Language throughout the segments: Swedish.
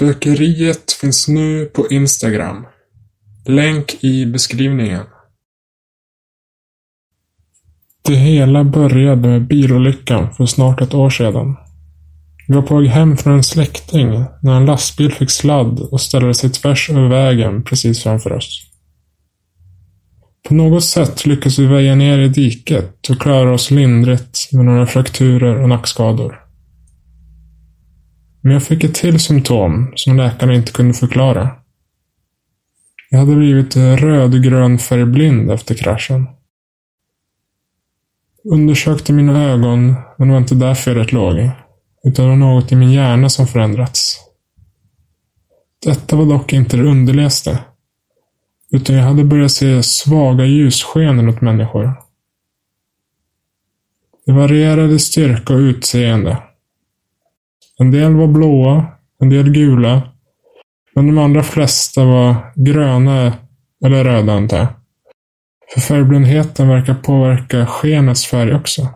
Spökeriet finns nu på Instagram. Länk i beskrivningen. Det hela började med bilolyckan för snart ett år sedan. Vi var på väg hem från en släkting när en lastbil fick sladd och ställde sig tvärs över vägen precis framför oss. På något sätt lyckades vi väja ner i diket och klara oss lindrigt med några frakturer och nackskador. Men jag fick ett till symptom som läkarna inte kunde förklara. Jag hade blivit rödgrön färgblind efter kraschen. Undersökte mina ögon, men det var inte där felet låg. Utan det var något i min hjärna som förändrats. Detta var dock inte det underligaste. Utan jag hade börjat se svaga ljussken åt människor. Det varierade styrka och utseende. En del var blåa, en del gula. Men de allra flesta var gröna eller röda antar jag. För färgblindheten verkar påverka skenets färg också.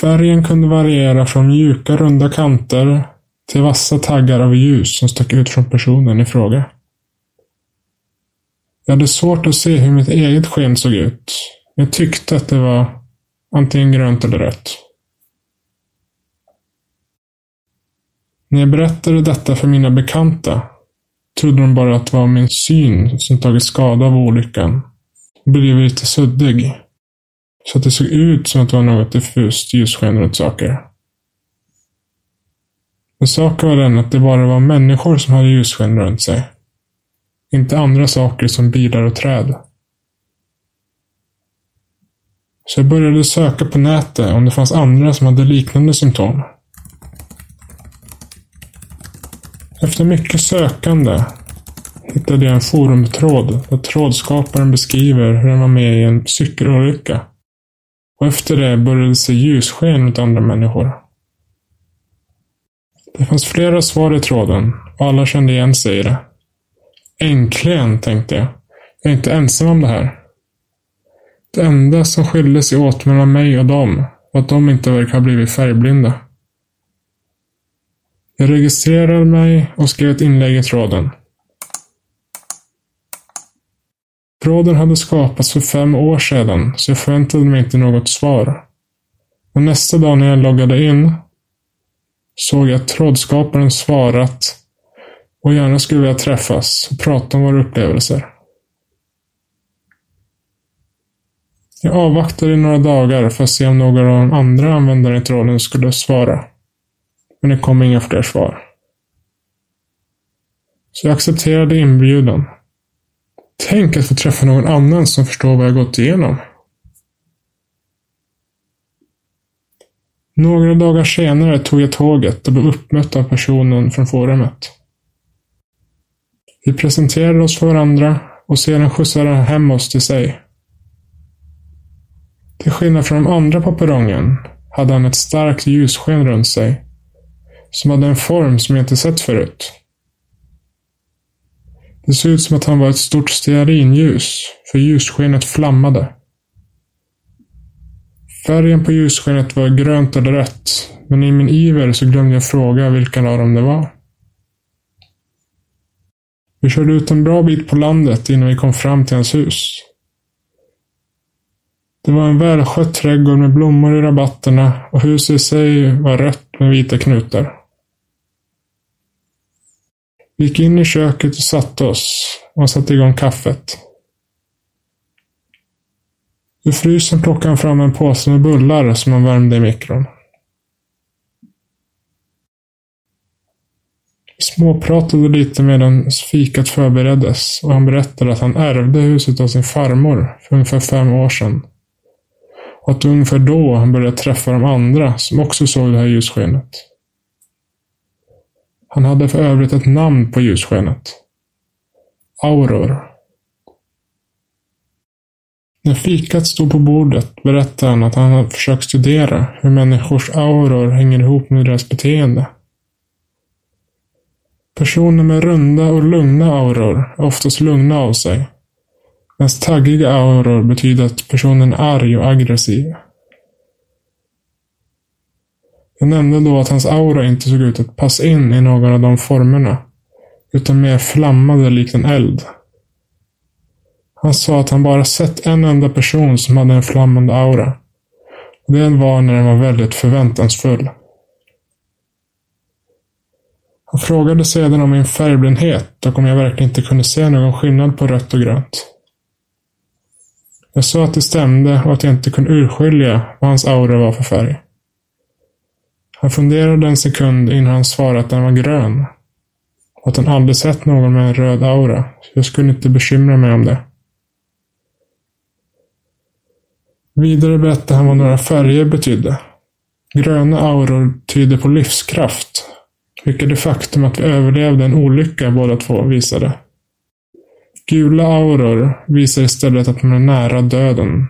Färgen kunde variera från mjuka runda kanter till vassa taggar av ljus som stack ut från personen i fråga. Jag hade svårt att se hur mitt eget sken såg ut. Jag tyckte att det var antingen grönt eller rött. När jag berättade detta för mina bekanta trodde de bara att det var min syn som tagit skada av olyckan och blev lite suddig. Så att det såg ut som att det var något diffust ljussken runt saker. Men saken var den att det bara var människor som hade ljussken runt sig. Inte andra saker som bilar och träd. Så jag började söka på nätet om det fanns andra som hade liknande symptom. Efter mycket sökande hittade jag en forumtråd där trådskaparen beskriver hur han var med i en cykelolycka. Och efter det började det se ljussken mot andra människor. Det fanns flera svar i tråden och alla kände igen sig i det. Äntligen, tänkte jag. Jag är inte ensam om det här. Det enda som skilde sig åt mellan mig och dem var att de inte verkar ha blivit färgblinda. Jag registrerade mig och skrev ett inlägg i tråden. Tråden hade skapats för fem år sedan, så jag förväntade mig inte något svar. Men nästa dag när jag loggade in såg jag att trådskaparen svarat och gärna skulle vilja träffas och prata om våra upplevelser. Jag avvaktade i några dagar för att se om några av de andra användarna i tråden skulle svara. Men det kom inga fler svar. Så jag accepterade inbjudan. Tänk att få träffa någon annan som förstår vad jag gått igenom. Några dagar senare tog jag tåget och blev uppmött av personen från forumet. Vi presenterade oss för varandra och sedan skjutsade han hem oss till sig. Till skillnad från de andra på perrongen hade han ett starkt ljussken runt sig som hade en form som jag inte sett förut. Det såg ut som att han var ett stort stearinljus, för ljusskenet flammade. Färgen på ljusskenet var grönt eller rött, men i min iver så glömde jag fråga vilken av dem det var. Vi körde ut en bra bit på landet innan vi kom fram till hans hus. Det var en välskött trädgård med blommor i rabatterna och huset i sig var rött med vita knutar. Vi gick in i köket och satte oss och satte igång kaffet. Ur frysen plockade han fram en påse med bullar som han värmde i mikron. Vi småpratade lite medan fikat förbereddes och han berättade att han ärvde huset av sin farmor för ungefär fem år sedan. Och att ungefär då han började träffa de andra som också såg det här ljusskenet. Han hade för övrigt ett namn på ljusskenet. Auror. När fikat stod på bordet berättade han att han hade försökt studera hur människors auror hänger ihop med deras beteende. Personer med runda och lugna auror är oftast lugna av sig. Medan taggiga auror betyder att personen är arg och aggressiv. Jag nämnde då att hans aura inte såg ut att passa in i någon av de formerna, utan mer flammade likt en eld. Han sa att han bara sett en enda person som hade en flammande aura. Och det var när den var väldigt förväntansfull. Han frågade sedan om min färgblindhet och om jag verkligen inte kunde se någon skillnad på rött och grönt. Jag sa att det stämde och att jag inte kunde urskilja vad hans aura var för färg. Han funderade en sekund innan han svarade att den var grön. Och att han aldrig sett någon med en röd aura, så jag skulle inte bekymra mig om det. Vidare berättade han vad några färger betydde. Gröna auror tyder på livskraft, vilket det faktum att vi överlevde en olycka båda två visade. Gula auror visar istället att man är nära döden.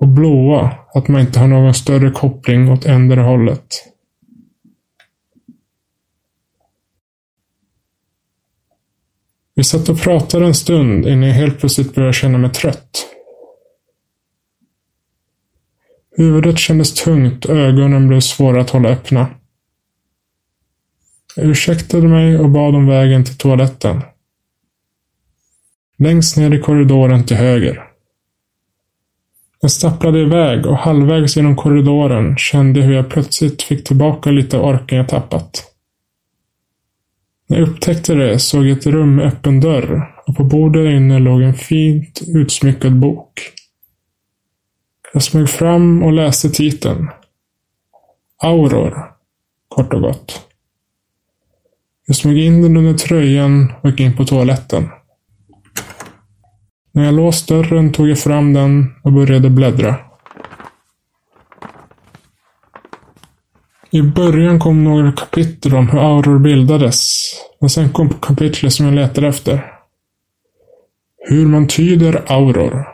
Och blåa, att man inte har någon större koppling åt ändra hållet. Vi satt och pratade en stund innan jag helt plötsligt började känna mig trött. Huvudet kändes tungt och ögonen blev svåra att hålla öppna. Jag ursäktade mig och bad om vägen till toaletten. Längst ner i korridoren till höger. Jag stapplade iväg och halvvägs genom korridoren kände hur jag plötsligt fick tillbaka lite av orken jag tappat. När jag upptäckte det såg jag ett rum med öppen dörr och på bordet inne låg en fint utsmyckad bok. Jag smög fram och läste titeln. Auror, kort och gott. Jag smög in den under tröjan och gick in på toaletten. När jag låst dörren tog jag fram den och började bläddra. I början kom några kapitel om hur auror bildades, men sen kom kapitlet som jag letade efter. Hur man tyder auror.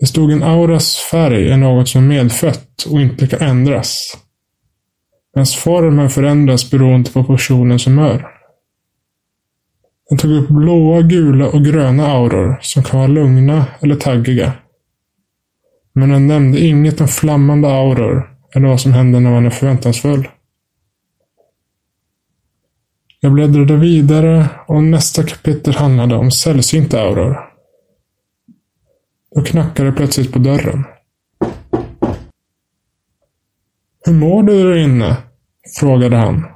Det stod en auras färg är något som är medfött och inte kan ändras. Medan formen förändras beroende på personens humör. Den tog upp blåa, gula och gröna auror som kan vara lugna eller taggiga. Men den nämnde inget om flammande auror eller vad som händer när man är förväntansfull. Jag bläddrade vidare och nästa kapitel handlade om sällsynta auror. Då knackade det plötsligt på dörren. Hur mår du där inne? frågade han.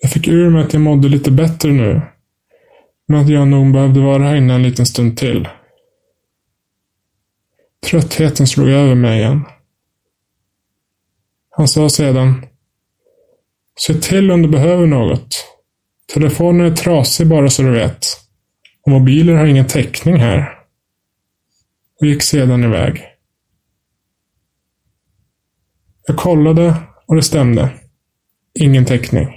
Jag fick ur mig att jag mådde lite bättre nu. Men att jag nog behövde vara här inne en liten stund till. Tröttheten slog över mig igen. Han sa sedan. Se till om du behöver något. Telefonen är trasig bara så du vet. Och mobiler har ingen täckning här. Och gick sedan iväg. Jag kollade och det stämde. Ingen täckning.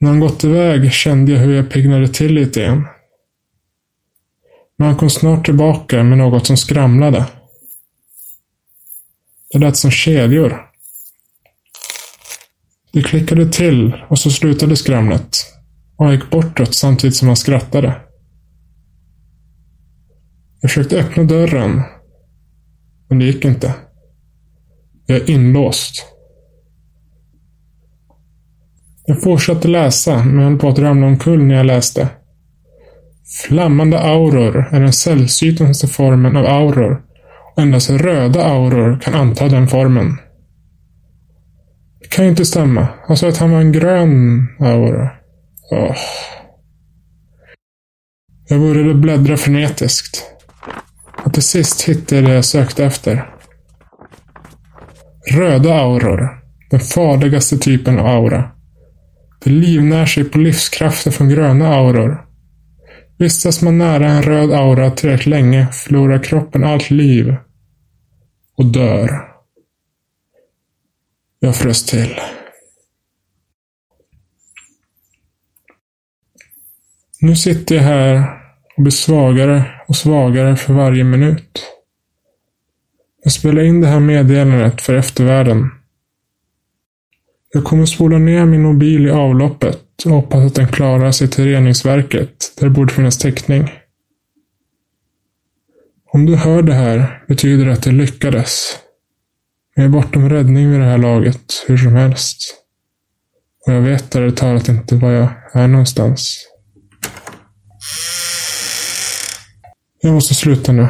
När han gått iväg kände jag hur jag piggnade till lite igen. Men han kom snart tillbaka med något som skramlade. Det lät som kedjor. Det klickade till och så slutade skramlet. Och han gick bortåt samtidigt som han skrattade. Jag försökte öppna dörren. Men det gick inte. Jag är inlåst. Jag fortsatte läsa, men höll på att ramla omkull när jag läste. Flammande auror är den sällsyntaste formen av auror endast röda auror kan anta den formen. Det kan ju inte stämma. Han sa att han var en grön aura. Oh. Jag började bläddra frenetiskt. Och till sist hittade jag det jag sökte efter. Röda auror. Den farligaste typen av aura. Det livnär sig på livskraften från gröna auror. Vistas man nära en röd aura tillräckligt länge förlorar kroppen allt liv. Och dör. Jag frös till. Nu sitter jag här och blir svagare och svagare för varje minut. Jag spelar in det här meddelandet för eftervärlden. Jag kommer spola ner min mobil i avloppet och hoppas att den klarar sig till reningsverket, där det borde finnas täckning. Om du hör det här betyder det att det lyckades. Jag är bortom räddning vid det här laget, hur som helst. Och jag vet ärligt talat inte var jag är någonstans. Jag måste sluta nu.